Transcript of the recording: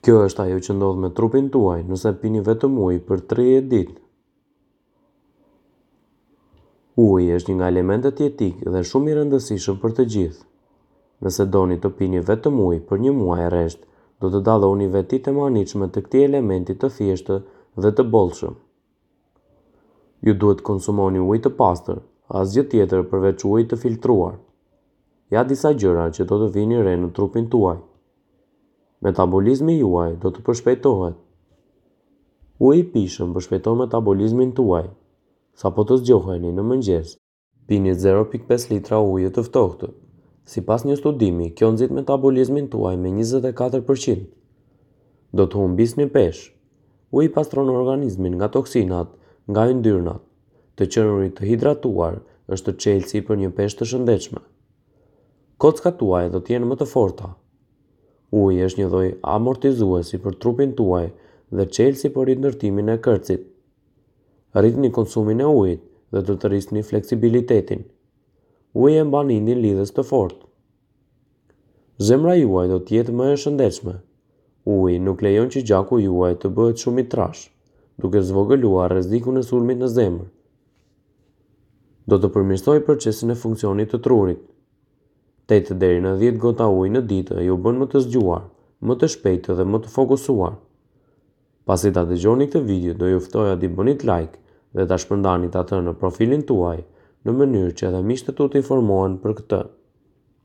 Kjo është ajo që ndodh me trupin tuaj nëse pini vetëm ujë për 30 ditë. Uji është një nga elementet jetikë dhe shumë i rëndësishëm për të gjithë. Nëse doni të pini vetëm ujë për një muaj rresht, do të dalloni vetitë e mahnitshme të këtij elementi të thjeshtë dhe të bollshëm. Ju duhet konsumoni ujë të pastër, asgjë tjetër përveç ujë të filtruar. Ja disa gjëra që do të vini re në trupin tuaj. Metabolizmi juaj do të përshpejtohet. Uji i pijshëm përshpejton metabolizmin tuaj sapo të zgjoheni në mëngjes. Pini zero pikë pesë litra ujë të ftohtë. Sipas një studimi, kjo nxit metabolizmin tuaj me njëzet e katër për qind. Do të humbisni peshë. Uji pastron organizmin nga toksinat nga yndyrnat. Të qenurit të hidratuar është çelësi për një peshë të shëndetshme. Kockat tuaja do të jenë më të forta. Uji është një lloj amortizuesi për trupin tuaj dhe çelësi për rindërtimin e kërcit. Rritni konsumin e ujit dhe do të rrisni fleksibilitetin. Uji e mban indin lidhës të fortë. Zemra juaj do të jetë më e shëndetshme. Uji nuk lejon që gjaku juaj të bëhet shumë i trashë, duke zvogëluar rrezikun e sulmit në zemër. Do të përmirësojë procesin e funksionit të trurit. Tetë deri në dhjetë gota ujë në ditë ju bën më të zgjuar, më të shpejtë dhe më të fokusuar. Pasi ta dëgjoni këtë video do ju ftoja t'i bënit like dhe ta shpërndanit atë në profilin tuaj në mënyrë që edhe miqtë tu të informohen për këtë.